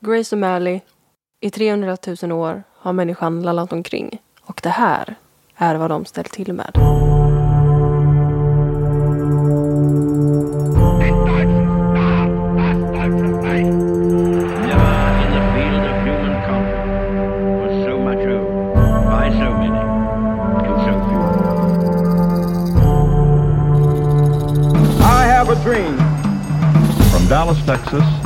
Grace O'Malley, i 300 000 år har människan lallat omkring. Och det här är vad de ställt till med. Dallas, Texas,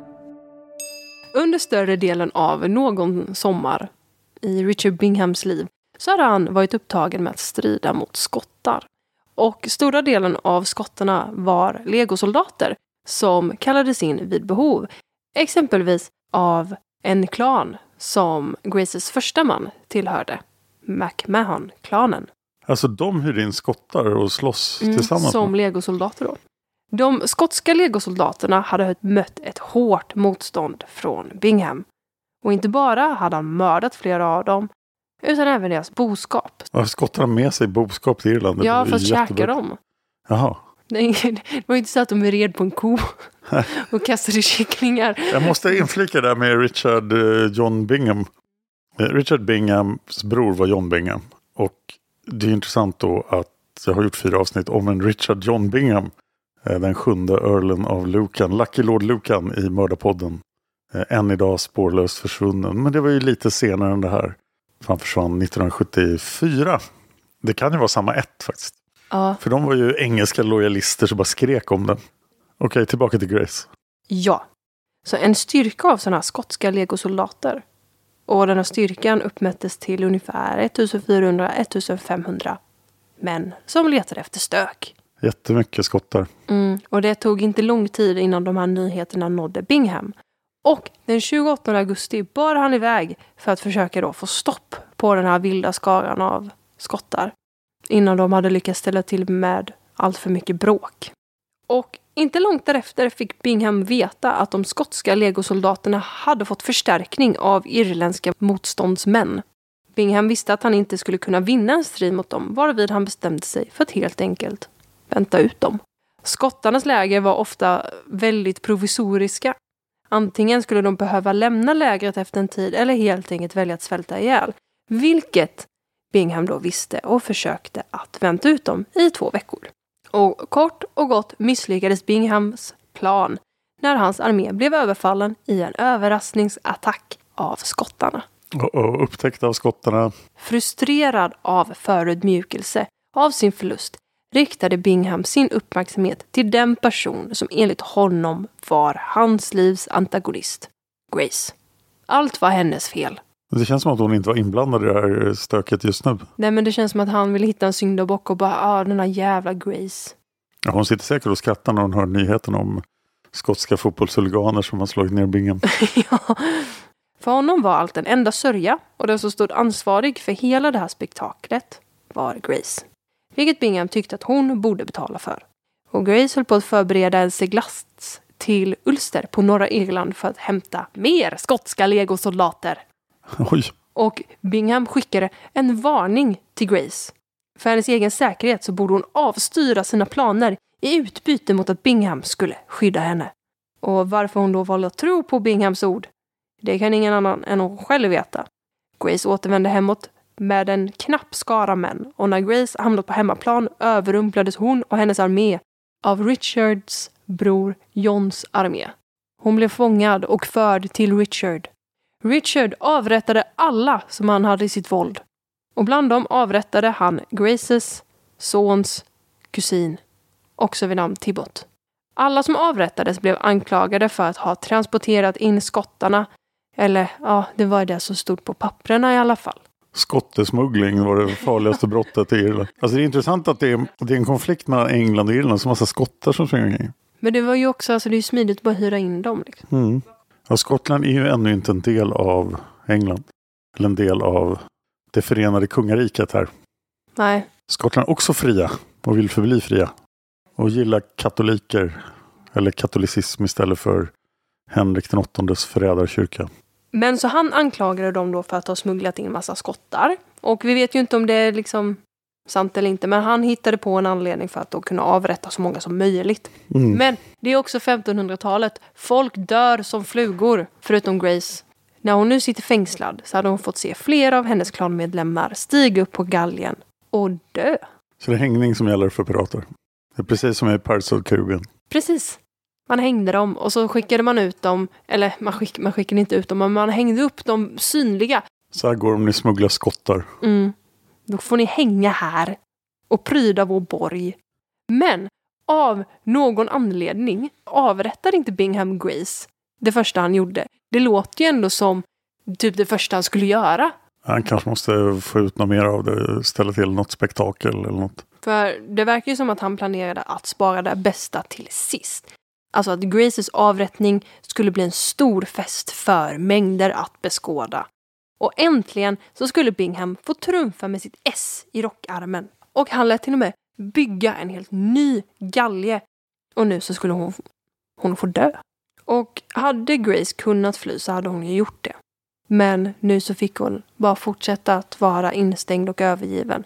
Under större delen av någon sommar i Richard Binghams liv så hade han varit upptagen med att strida mot skottar. Och stora delen av skottarna var legosoldater som kallades in vid behov. Exempelvis av en klan som Graces första man tillhörde. McMahon-klanen. Alltså de hyr in skottar och slåss tillsammans? Mm, Som med- legosoldater då. De skotska legosoldaterna hade mött ett hårt motstånd från Bingham. Och inte bara hade han mördat flera av dem, utan även deras boskap. Har skottarna med sig boskap till Irland? Det Ja, fast jättebra. käkar dem. Jaha. Ingen- det var ju inte så att de red på en ko och kastade kycklingar. Jag måste inflika där med Richard eh, John Bingham. Eh, Richard Binghams bror var John Bingham. Och det är intressant då att jag har gjort fyra avsnitt om en Richard John Bingham. Eh, Den sjunde Earlen av Lucan, Lucky Lord Lucan i Mördarpodden. Eh, Än idag spårlöst försvunnen. Men det var ju lite senare än det här. Han försvann 1974. Det kan ju vara samma ett faktiskt. Ja. För de var ju engelska lojalister som bara skrek om den. Okej, tillbaka till Grace. Ja. Så en styrka av sådana här skotska legosoldater. Och den här styrkan uppmättes till ungefär 1400-1500 män som letade efter stök. Jättemycket skottar. Mm. Och det tog inte lång tid innan de här nyheterna nådde Bingham. Och den 28 augusti bar han iväg för att försöka då få stopp på den här vilda skaran av skottar. Innan de hade lyckats ställa till med allt för mycket bråk. Och inte långt därefter fick Bingham veta att de skotska legosoldaterna hade fått förstärkning av irländska motståndsmän. Bingham visste att han inte skulle kunna vinna en strid mot dem, varvid han bestämde sig för att helt enkelt vänta ut dem. Skottarnas läger var ofta väldigt provisoriska. Antingen skulle de behöva lämna lägret efter en tid eller helt enkelt välja att svälta ihjäl. Vilket Bingham då visste och försökte att vänta ut dem i två veckor. Och kort och gott misslyckades Binghams plan när hans armé blev överfallen i en överraskningsattack av skottarna. Och, och upptäckta av skottarna. Frustrerad av förödmjukelse av sin förlust riktade Bingham sin uppmärksamhet till den person som enligt honom var hans livs antagonist, Grace. Allt var hennes fel. Det känns som att hon inte var inblandad i det här stöket just nu. Nej men det känns som att han vill hitta en syndabock och bara, ah den här jävla Grace. Ja, hon sitter säkert och skrattar när hon hör nyheten om skotska fotbollshuliganer som har slagit ner Bingham. ja. För honom var allt en enda sörja och den som stod ansvarig för hela det här spektaklet var Grace. Vilket Bingham tyckte att hon borde betala för. Och Grace höll på att förbereda en seglats till Ulster på norra Irland för att hämta mer skotska legosoldater. Oj. Och Bingham skickade en varning till Grace. För hennes egen säkerhet så borde hon avstyra sina planer i utbyte mot att Bingham skulle skydda henne. Och varför hon då valde att tro på Binghams ord, det kan ingen annan än hon själv veta. Grace återvände hemåt med en knapp skara män och när Grace hamnat på hemmaplan överrumplades hon och hennes armé av Richards bror Johns armé. Hon blev fångad och förd till Richard. Richard avrättade alla som han hade i sitt våld. Och bland dem avrättade han Graces sons kusin, också vid namn Tibbot. Alla som avrättades blev anklagade för att ha transporterat in skottarna. Eller ja, det var det som stod på papprena i alla fall. Skottesmuggling var det farligaste brottet i Irland. Alltså det är intressant att det är, det är en konflikt mellan England och Irland. Så massa skottar som springer omkring. Men det var ju också, alltså det är ju smidigt att bara hyra in dem. Liksom. Mm. Ja, Skottland är ju ännu inte en del av England. Eller en del av det förenade kungariket här. Nej. Skottland är också fria och vill förbli fria. Och gillar katoliker. Eller katolicism istället för Henrik den åttondes förrädarkyrka. Men så han anklagade dem då för att ha smugglat in massa skottar. Och vi vet ju inte om det är liksom sant eller inte. Men han hittade på en anledning för att då kunna avrätta så många som möjligt. Mm. Men det är också 1500-talet. Folk dör som flugor, förutom Grace. När hon nu sitter fängslad så hade hon fått se flera av hennes klanmedlemmar stiga upp på galgen och dö. Så det är hängning som gäller för pirater. Det är precis som i Pirates of Caribbean. Precis. Man hängde dem och så skickade man ut dem, eller man, skick, man skickade inte ut dem, men man hängde upp dem synliga. Så här går det om ni smugglar skottar. Mm. Då får ni hänga här och pryda vår borg. Men av någon anledning avrättade inte Bingham Grace det första han gjorde. Det låter ju ändå som typ det första han skulle göra. Han kanske måste få ut något mer av det, ställa till något spektakel eller något. För det verkar ju som att han planerade att spara det bästa till sist. Alltså att Graces avrättning skulle bli en stor fest för mängder att beskåda. Och äntligen så skulle Bingham få trumfa med sitt S i rockarmen. Och han lät till och med bygga en helt ny galge. Och nu så skulle hon, hon få dö. Och hade Grace kunnat fly så hade hon ju gjort det. Men nu så fick hon bara fortsätta att vara instängd och övergiven.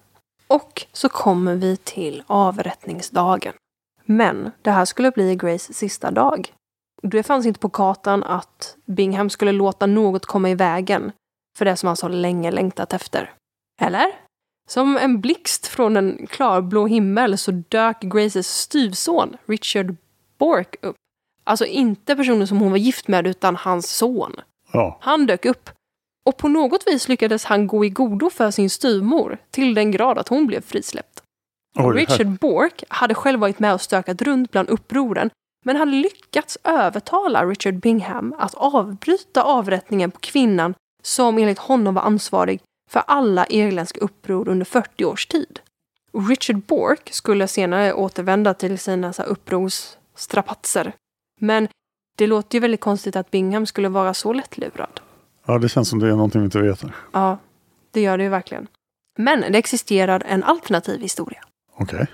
Och så kommer vi till avrättningsdagen. Men det här skulle bli Graces sista dag. Det fanns inte på kartan att Bingham skulle låta något komma i vägen för det som han så länge längtat efter. Eller? Som en blixt från en klarblå himmel så dök Graces styvson Richard Bork upp. Alltså inte personen som hon var gift med utan hans son. Ja. Han dök upp. Och på något vis lyckades han gå i godo för sin styvmor till den grad att hon blev frisläppt. Oj, Richard. Bork hade själv varit med och stökat runt bland upproren men hade lyckats övertala Richard Bingham att avbryta avrättningen på kvinnan som enligt honom var ansvarig för alla irländska uppror under 40 års tid. Richard Bork skulle senare återvända till sina så upprorsstrapatser. Men det låter ju väldigt konstigt att Bingham skulle vara så lättlurad. Ja, det känns som det är någonting vi inte vet. Ja, det gör det ju verkligen. Men det existerar en alternativ historia. Okej.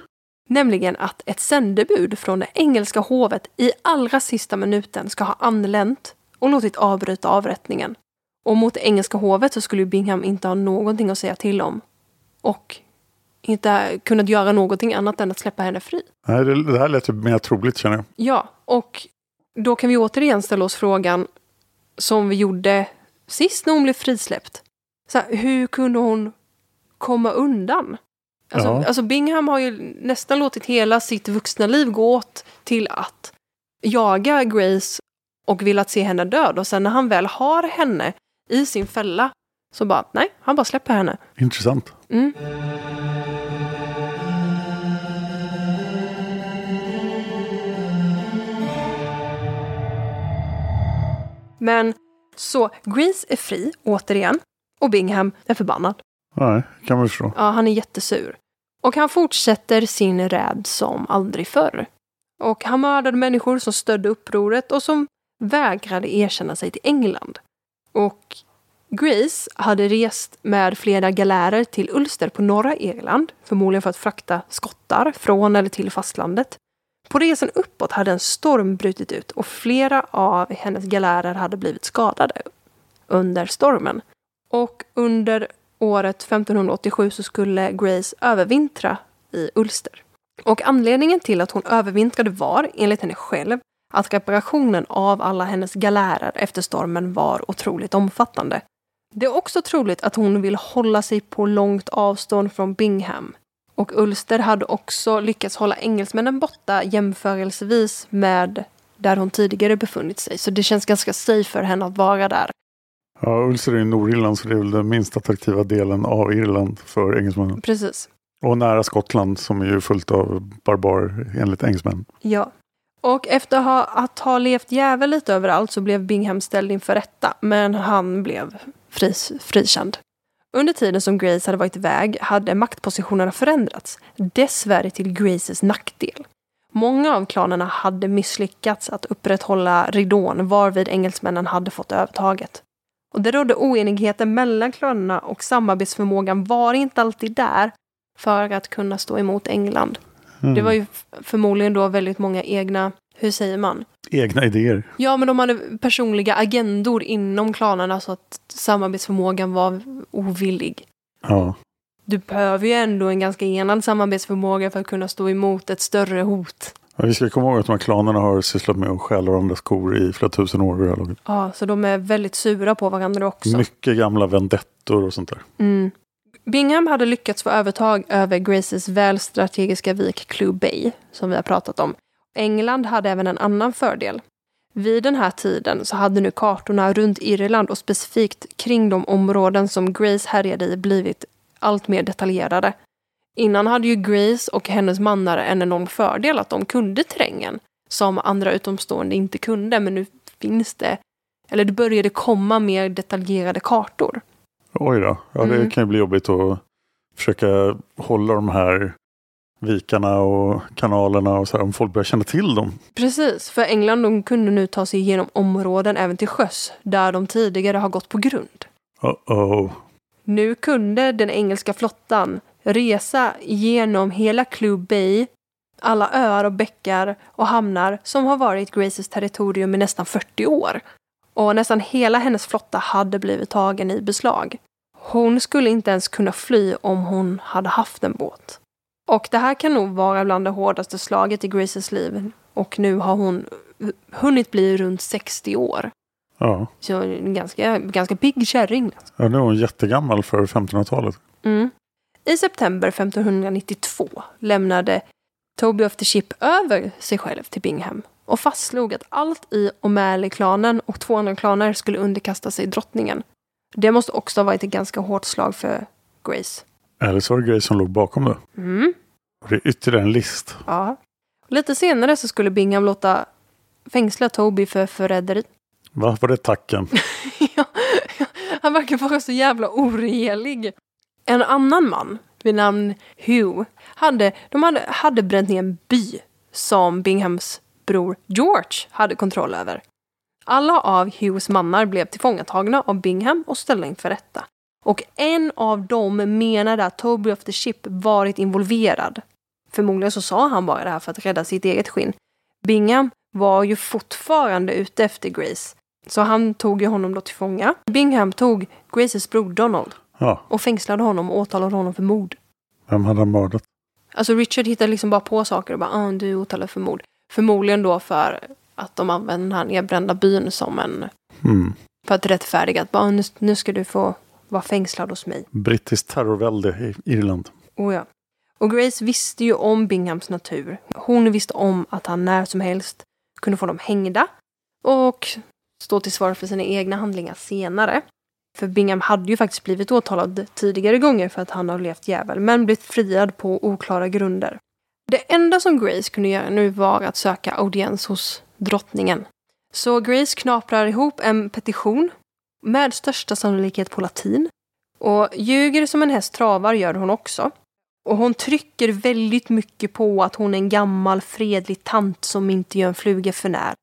Nämligen att ett sändebud från det engelska hovet i allra sista minuten ska ha anlänt och låtit avbryta avrättningen. Och mot det engelska hovet så skulle ju Bingham inte ha någonting att säga till om. Och inte kunnat göra någonting annat än att släppa henne fri. Nej, det, det här lät ju mer troligt känner jag. Ja, och då kan vi återigen ställa oss frågan som vi gjorde sist när hon blev frisläppt. Så här, hur kunde hon komma undan? Alltså, ja. alltså Bingham har ju nästan låtit hela sitt vuxna liv gå åt till att jaga Grace och vill att se henne död. Och sen när han väl har henne i sin fälla så bara, nej, han bara släpper henne. Intressant. Mm. Men så Grease är fri, återigen. Och Bingham är förbannad. Nej, kan man förstå. Ja, han är jättesur. Och han fortsätter sin räd som aldrig förr. Och han mördade människor som stödde upproret och som vägrade erkänna sig till England. Och Grace hade rest med flera galärer till Ulster på norra Irland, förmodligen för att frakta skottar från eller till fastlandet. På resan uppåt hade en storm brutit ut och flera av hennes galärer hade blivit skadade under stormen. Och under året 1587 så skulle Grace övervintra i Ulster. Och anledningen till att hon övervintrade var, enligt henne själv, att reparationen av alla hennes galärer efter stormen var otroligt omfattande. Det är också troligt att hon vill hålla sig på långt avstånd från Bingham. Och Ulster hade också lyckats hålla engelsmännen borta jämförelsevis med där hon tidigare befunnit sig. Så det känns ganska safe för henne att vara där. Ja, Ulster är i Nordirland så det är väl den minst attraktiva delen av Irland för engelsmännen. Precis. Och nära Skottland som är ju fullt av barbarer enligt engelsmän. Ja. Och efter att ha, att ha levt jävel lite överallt så blev Bingham ställd inför rätta. Men han blev fris, frikänd. Under tiden som Grace hade varit iväg hade maktpositionerna förändrats. Dessvärre till Graces nackdel. Många av klanerna hade misslyckats att upprätthålla ridån varvid engelsmännen hade fått övertaget. Och det rådde oenigheten mellan klanerna och samarbetsförmågan var inte alltid där för att kunna stå emot England. Mm. Det var ju förmodligen då väldigt många egna, hur säger man? Egna idéer. Ja, men de hade personliga agendor inom klanerna så att samarbetsförmågan var ovillig. Ja. Du behöver ju ändå en ganska enad samarbetsförmåga för att kunna stå emot ett större hot. Ja, vi ska komma ihåg att de här klanerna har sysslat med att stjäla varandras skor i flera tusen år. vid det här laget. Ja, så de är väldigt sura på varandra också. Mycket gamla vendettor och sånt där. Mm. Bingham hade lyckats få övertag över Graces välstrategiska vik Clue Bay, som vi har pratat om. England hade även en annan fördel. Vid den här tiden så hade nu kartorna runt Irland och specifikt kring de områden som Grace härjade i blivit allt mer detaljerade. Innan hade ju Grace och hennes mannar en enorm fördel att de kunde terrängen som andra utomstående inte kunde, men nu finns det, eller det började komma mer detaljerade kartor. Oj då. Ja, det Mm. kan ju bli jobbigt att försöka hålla de här vikarna och kanalerna och så här, om folk börjar känna till dem. Precis, för England de kunde nu ta sig igenom områden även till sjöss där de tidigare har gått på grund. Uh-oh. Nu kunde den engelska flottan resa genom hela Clue Bay, alla öar och bäckar och hamnar som har varit Graces territorium i nästan 40 år. Och nästan hela hennes flotta hade blivit tagen i beslag. Hon skulle inte ens kunna fly om hon hade haft en båt. Och det här kan nog vara bland det hårdaste slaget i Graces liv. Och nu har hon hunnit bli runt 60 år. Ja. Så en ganska, ganska pigg kärring. ja, nu är hon jättegammal för 1500-talet. Mm. I september 1592 lämnade Toby of the Ship över sig själv till Bingham och fastslog att allt i O'Malley-klanen och två andra klaner skulle underkasta sig drottningen. Det måste också ha varit ett ganska hårt slag för Grace. Eller så var det Grace som låg bakom det. Mm. Och det är ytterligare en list. Ja. Lite senare så skulle Bingham låta fängsla Toby för förräderi. Va? Var det tacken? Han verkar vara så jävla orelig. En annan man vid namn Hugh hade, de hade, hade bränt ner en by som Binghams bror George hade kontroll över. Alla av Hughs mannar blev tillfångatagna av Bingham och ställda inför rätta. Och en av dem menade att Toby of the Ship varit involverad. Förmodligen så sa han bara det här för att rädda sitt eget skinn. Bingham var ju fortfarande ute efter Grace. Så han tog ju honom då till fånga. Bingham tog Graces bror Donald Ja, och fängslade honom och åtalade honom för mord. vem hade han mördat? Alltså Richard hittade liksom bara på saker och bara ah, du är åtalad för mord. Förmodligen då för att de använde den här nedbrända byn som en... Mm. För att rättfärdiga att bara, "Ah, nu, nu ska du få vara fängslad hos mig. Brittiskt terrorvälde i Irland. Oh ja. Och Grace visste ju om Binghams natur. Hon visste om att han när som helst kunde få dem hängda och stå till svar för sina egna handlingar senare. För Bingham hade ju faktiskt blivit åtalad tidigare gånger för att han har levt jävel, men blivit friad på oklara grunder. Det enda som Grace kunde göra nu var att söka audiens hos drottningen. Så Grace knaprar ihop en petition med största sannolikhet på latin. Och ljuger som en häst travar gör hon också. Och hon trycker väldigt mycket på att hon är en gammal fredlig tant som inte gör en fluga för när.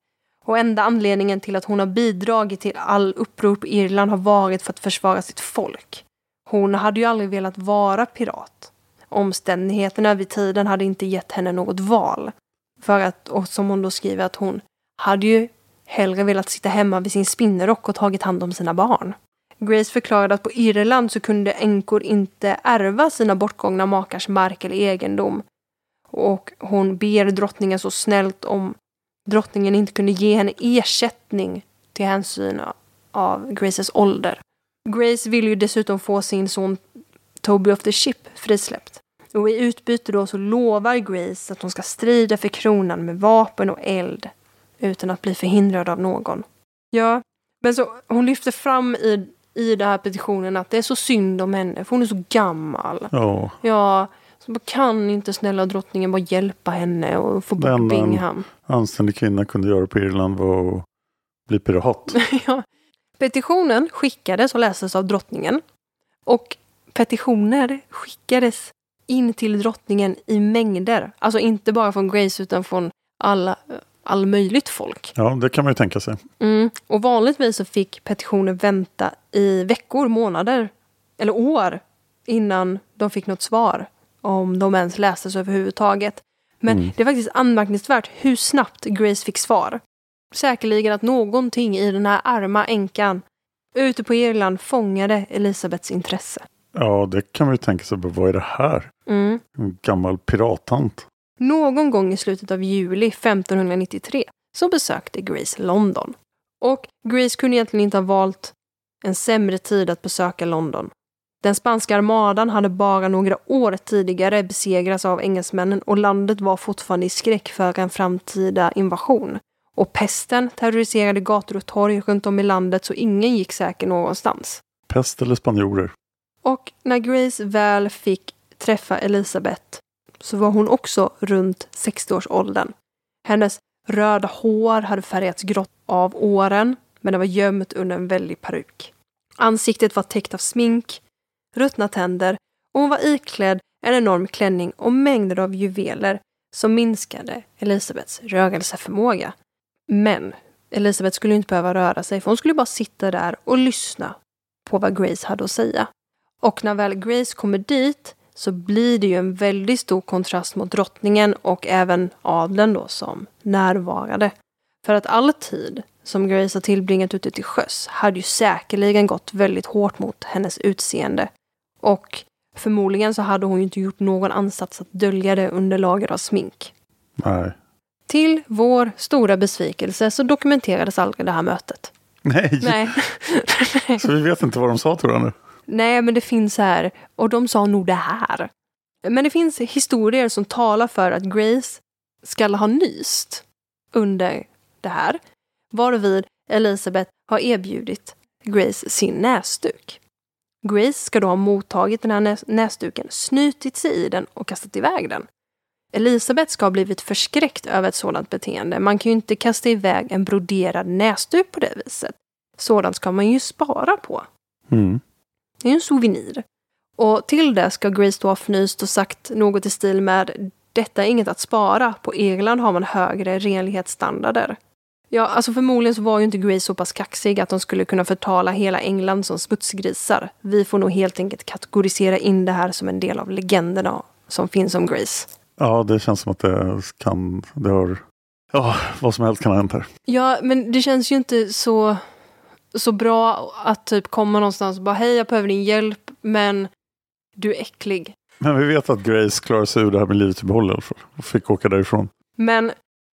Och enda anledningen till att hon har bidragit till all uppror på Irland har varit för att försvara sitt folk. Hon hade ju aldrig velat vara pirat. Omständigheterna vid tiden hade inte gett henne något val. För att, och som hon då skriver, att hon hade ju hellre velat sitta hemma vid sin spinnerock och tagit hand om sina barn. Grace förklarade att på Irland så kunde änkor inte ärva sina bortgångna makars mark eller egendom. Och hon ber drottningen så snällt om drottningen inte kunde ge henne ersättning till hänsyn av Graces ålder. Grace vill ju dessutom få sin son Toby of the Ship frisläppt. Och i utbyte då så lovar Grace att hon ska strida för kronan med vapen och eld utan att bli förhindrad av någon. Ja, men så hon lyfter fram i, i den här petitionen att det är så synd om henne för hon är så gammal. Ja. Ja, så kan inte snälla drottningen bara hjälpa henne och få bort Den Bingham? en anständig kvinna kunde göra på Irland var att bli pirat. ja. Petitionen skickades och lästes av drottningen. Och petitioner skickades in till drottningen i mängder. Alltså inte bara från Grace utan från alla, all möjligt folk. Ja, det kan man ju tänka sig. Mm. Och vanligtvis så fick petitioner vänta i veckor, månader eller år innan de fick något svar. Om de ens lästes överhuvudtaget. Men Mm. det är faktiskt anmärkningsvärt hur snabbt Grace fick svar. Säkerligen att någonting i den här arma änkan ute på Irland fångade Elisabeths intresse. Ja, det kan man ju tänka sig. Vad är det här? Mm. En gammal pirattant. Någon gång i slutet av juli 1593 så besökte Grace London. Och Grace kunde egentligen inte ha valt en sämre tid att besöka London. Den spanska armadan hade bara några år tidigare besegrats av engelsmännen och landet var fortfarande i skräck för en framtida invasion. Och pesten terroriserade gator och torg runt om i landet så ingen gick säker någonstans. Pest eller spanjorer. Och när Grace väl fick träffa Elisabeth så var hon också runt 60-årsåldern. Hennes röda hår hade färgats grått av åren, men det var gömt under en väldig peruk. Ansiktet var täckt av smink, ruttna tänder och hon var iklädd en enorm klänning och mängder av juveler som minskade Elisabeths rörelseförmåga. Men Elisabeth skulle inte behöva röra sig för hon skulle bara sitta där och lyssna på vad Grace hade att säga. Och när väl Grace kommer dit så blir det ju en väldigt stor kontrast mot drottningen och även adeln då som närvarade. För att all tid som Grace har tillbringat ute till sjöss hade ju säkerligen gått väldigt hårt mot hennes utseende. Och förmodligen så hade hon ju inte gjort någon ansats att dölja det under lager av smink. Nej. Till vår stora besvikelse så dokumenterades aldrig det här mötet. Nej. Nej. Så vi vet inte vad de sa till varandra. Nej, men det finns här. Och de sa nog det här. Men det finns historier som talar för att Grace ska ha nyst under det här. Varvid Elisabeth har erbjudit Grace sin näsduk. Grace ska då ha mottagit den här näs- näsduken, snytit sig i den och kastat iväg den. Elisabeth ska ha blivit förskräckt över ett sådant beteende. Man kan ju inte kasta iväg en broderad näsduk på det viset. Sådant ska man ju spara på. Mm. Det är en souvenir. Och till det ska Grace då ha fnyst och sagt något i stil med detta är inget att spara. På Irland har man högre renlighetsstandarder. Ja, alltså förmodligen så var ju inte Grace så pass kaxig att de skulle kunna förtala hela England som smutsgrisar. Vi får nog helt enkelt kategorisera in det här som en del av legenderna som finns om Grace. Ja, det känns som att det kan, det har, ja, vad som helst kan ha hänt här. Ja, men det känns ju inte så, så bra att typ komma någonstans och bara hej, jag behöver din hjälp, men du är äcklig. Men vi vet att Grace klarar sig ur det här med livet i behåll i alla fall. Och fick åka därifrån. Men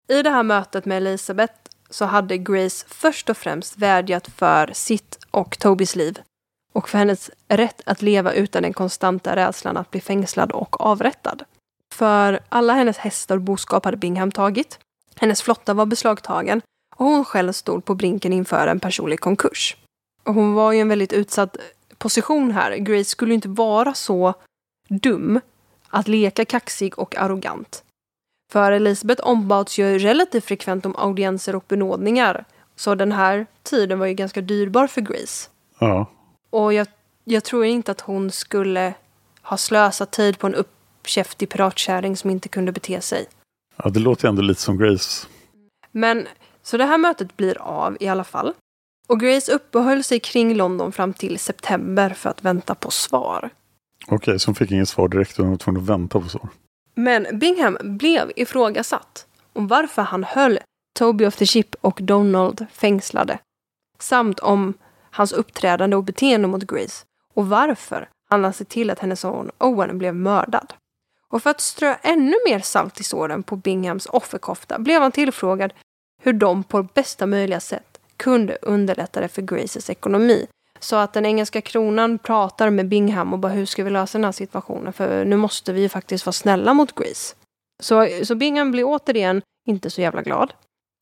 i det här mötet med Elisabeth så hade Grace först och främst vädjat för sitt och Tobys liv och för hennes rätt att leva utan den konstanta rädslan att bli fängslad och avrättad. För alla hennes hästar och boskap hade Bingham tagit. Hennes flotta var beslagtagen och hon själv stod på brinken inför en personlig konkurs. Och hon var ju i en väldigt utsatt position här. Grace skulle ju inte vara så dum att leka kaxig och arrogant. För Elisabeth ombads ju relativt frekvent om audienser och benådningar Så den här tiden var ju ganska dyrbar för Grace. Ja. Och jag, jag tror inte att hon skulle ha slösat tid på en uppkäftig piratkärring som inte kunde bete sig. ja, det låter ändå lite som Grace. Men så det här mötet blir av i alla fall. Och Grace uppehöll sig kring London fram till september för att vänta på svar. Okej, så hon fick inget svar direkt och hon var tvungen att vänta på svar. Men Bingham blev ifrågasatt om varför han höll Toby of the Ship och Donald fängslade. Samt om hans uppträdande och beteende mot Grace. Och varför han lade sig till att hennes son Owen blev mördad. Och för att strö ännu mer salt i såren på Binghams offerkofta blev han tillfrågad hur de på bästa möjliga sätt kunde underlätta det för Graces ekonomi. Så att den engelska kronan pratar med Bingham och bara hur ska vi lösa den här situationen för nu måste vi ju faktiskt vara snälla mot Grease. Så, så Bingham blir återigen inte så jävla glad.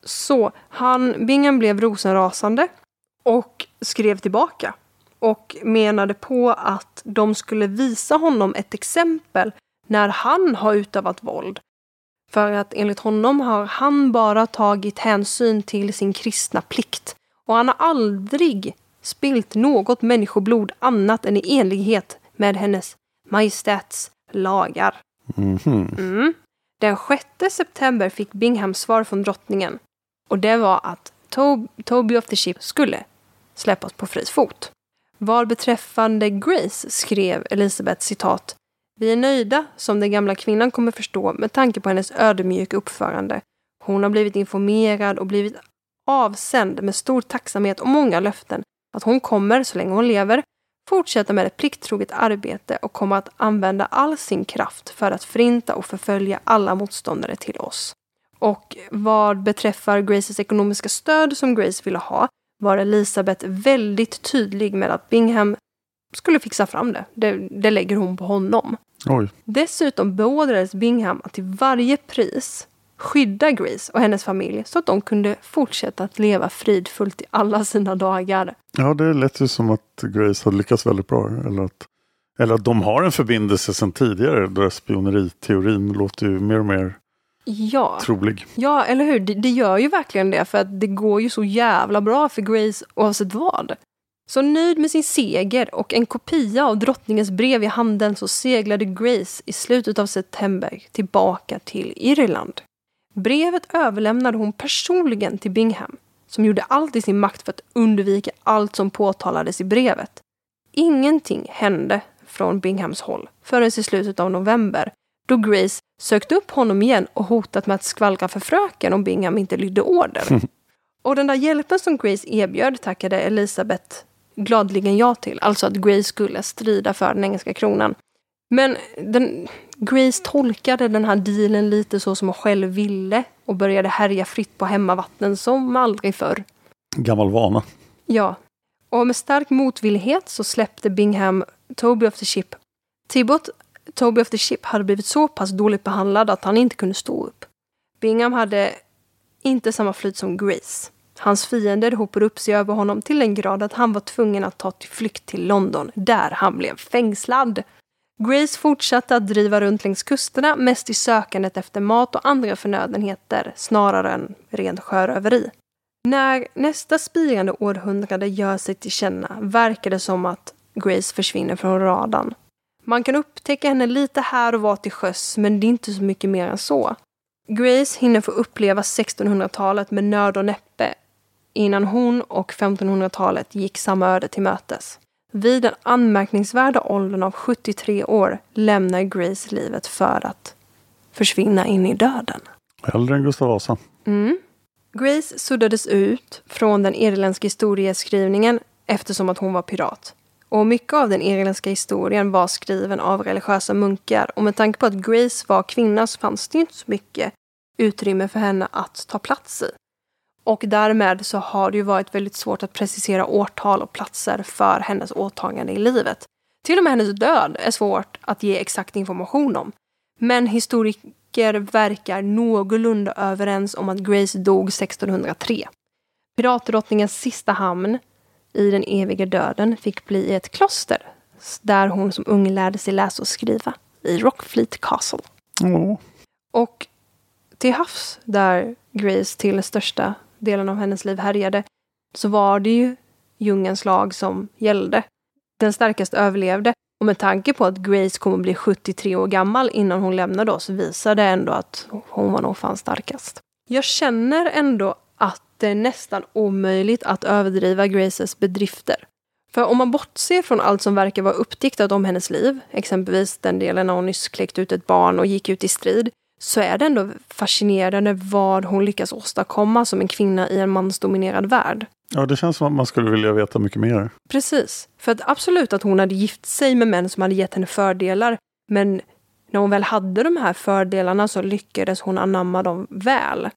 Så han, Bingham blev rosenrasande och skrev tillbaka. Och menade på att de skulle visa honom ett exempel när han har utövat våld. För att enligt honom har han bara tagit hänsyn till sin kristna plikt. Och han har aldrig spilt något människoblod annat än i enlighet med hennes majestäts lagar. Mhm. Mm. Den 6 september fick Bingham svar från drottningen. Och det var att Tob Toby of the Ship skulle släppas på fri fot. Vad beträffande Grace skrev Elisabeth citat Vi är nöjda, som den gamla kvinnan kommer förstå, med tanke på hennes ödmjuka uppförande. Hon har blivit informerad och blivit avsänd med stor tacksamhet och många löften att hon kommer, så länge hon lever, fortsätta med ett plikttroget arbete och kommer att använda all sin kraft för att förinta och förfölja alla motståndare till oss. Och vad beträffar Graces ekonomiska stöd som Grace ville ha var Elisabeth väldigt tydlig med att Bingham skulle fixa fram det. Det, det lägger hon på honom. Oj. Dessutom beordrades Bingham att till varje pris skydda Grace och hennes familj så att de kunde fortsätta att leva fridfullt i alla sina dagar. Ja, det lät ju som att Grace hade lyckats väldigt bra. Eller att, eller att de har en förbindelse sedan tidigare. Där spioneriteorin låter ju mer och mer Ja. trolig. Ja, eller hur? Det, det gör ju verkligen det för att det går ju så jävla bra för Grace oavsett vad. Så nöjd med sin seger och en kopia av drottningens brev i handen så seglade Grace i slutet av september tillbaka till Irland. Brevet överlämnade hon personligen till Bingham som gjorde allt i sin makt för att undvika allt som påtalades i brevet. Ingenting hände från Binghams håll förrän i slutet av november då Grace sökte upp honom igen och hotat med att skvallra för fröken om Bingham inte lydde order. Och den där hjälpen som Grace erbjöd tackade Elisabeth gladligen ja till. Alltså att Grace skulle strida för den engelska kronan. Men den, Grace tolkade den här dealen lite så som hon själv ville och började härja fritt på hemmavatten som aldrig förr. Gammal vana. Ja. Och med stark motvillighet så släppte Bingham Toby of the Ship. Tibbot, Toby of the Ship, hade blivit så pass dåligt behandlad att han inte kunde stå upp. Bingham hade inte samma flyt som Grace. Hans fiender hopade upp sig över honom till den grad att han var tvungen att ta till flykt till London, där han blev fängslad. Grace fortsatte att driva runt längs kusterna, mest i sökandet efter mat och andra förnödenheter, snarare än rent sjöröveri. När nästa spirande århundrade gör sig till känna verkar det som att Grace försvinner från radarn. Man kan upptäcka henne lite här och var till sjöss, men det är inte så mycket mer än så. Grace hinner få uppleva 1600-talet med nöd och näppe innan hon och 1500-talet gick samma öde till mötes. Vid den anmärkningsvärda åldern av 73 år lämnar Grace livet för att försvinna in i döden. Äldre än Gustav Vasa. Mm. Grace suddades ut från den irländska historieskrivningen eftersom att hon var pirat. Och mycket av den irländska historien var skriven av religiösa munkar och med tanke på att Grace var kvinna så fanns det inte så mycket utrymme för henne att ta plats i. Och därmed så har det ju varit väldigt svårt att precisera årtal och platser för hennes åtagande i livet. Till och med hennes död är svårt att ge exakt information om. Men historiker verkar någorlunda överens om att Grace dog 1603. Piratdrottningens sista hamn i den eviga döden fick bli ett kloster där hon som ung lärde sig läsa och skriva i Rockfleet Castle. Åh. Och till havs, där Grace till största delen av hennes liv härjade så var det ju djungelns lag som gällde. Den starkaste överlevde. Och med tanke på att Grace kommer att bli 73 år gammal innan hon lämnade oss så visar det ändå att hon var nog fan starkast. Jag känner ändå att det är nästan omöjligt att överdriva Graces bedrifter. För om man bortser från allt som verkar vara uppdiktat om hennes liv, exempelvis den delen när hon nyss kläckt ut ett barn och gick ut i strid, så är det ändå fascinerande vad hon lyckas åstadkomma som en kvinna i en mansdominerad värld. Ja, det känns som att man skulle vilja veta mycket mer. Precis. För att absolut att hon hade gift sig med män som hade gett henne fördelar. Men när hon väl hade de här fördelarna så lyckades hon anamma dem väl.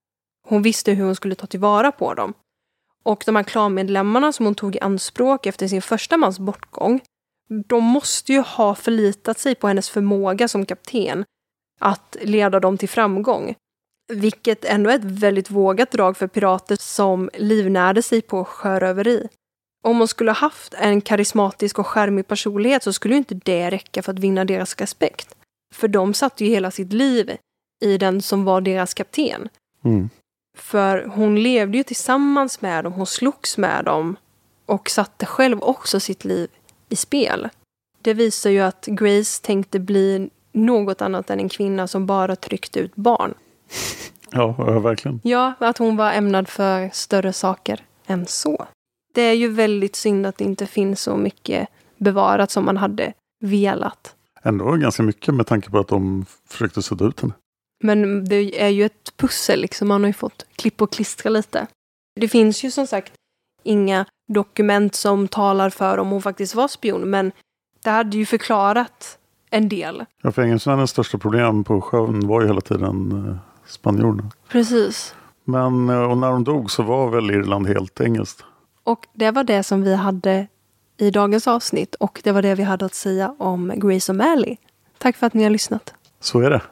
Hon visste hur hon skulle ta tillvara på dem. Och de här klanmedlemmarna som hon tog i anspråk efter sin första mans bortgång, de måste ju ha förlitat sig på hennes förmåga som kapten att leda dem till framgång. Vilket ändå är ett väldigt vågat drag för pirater som livnärde sig på sjöröveri. Om hon skulle ha haft en karismatisk och charmig personlighet så skulle inte det räcka för att vinna deras respekt. För de satte ju hela sitt liv i den som var deras kapten. Mm. För hon levde ju tillsammans med dem, hon slogs med dem och satte själv också sitt liv i spel. Det visar ju att Grace tänkte bli något annat än en kvinna som bara tryckte ut barn. Ja, verkligen. Ja, att hon var ämnad för större saker än så. Det är ju väldigt synd att det inte finns så mycket bevarat som man hade velat. Ändå ganska mycket med tanke på att de försökte sudda ut henne. Men det är ju ett pussel, liksom. man har ju fått klippa och klistra lite. Det finns ju som sagt inga dokument som talar för om hon faktiskt var spion, men det hade ju förklarat en del. Ja, för engelsmännens största problem på sjön var ju hela tiden eh, spanjorerna. Precis. Men eh, och när hon dog så var väl Irland helt engelskt. Och det var det som vi hade i dagens avsnitt och det var det vi hade att säga om Grace O'Malley. Tack för att ni har lyssnat. Så är det.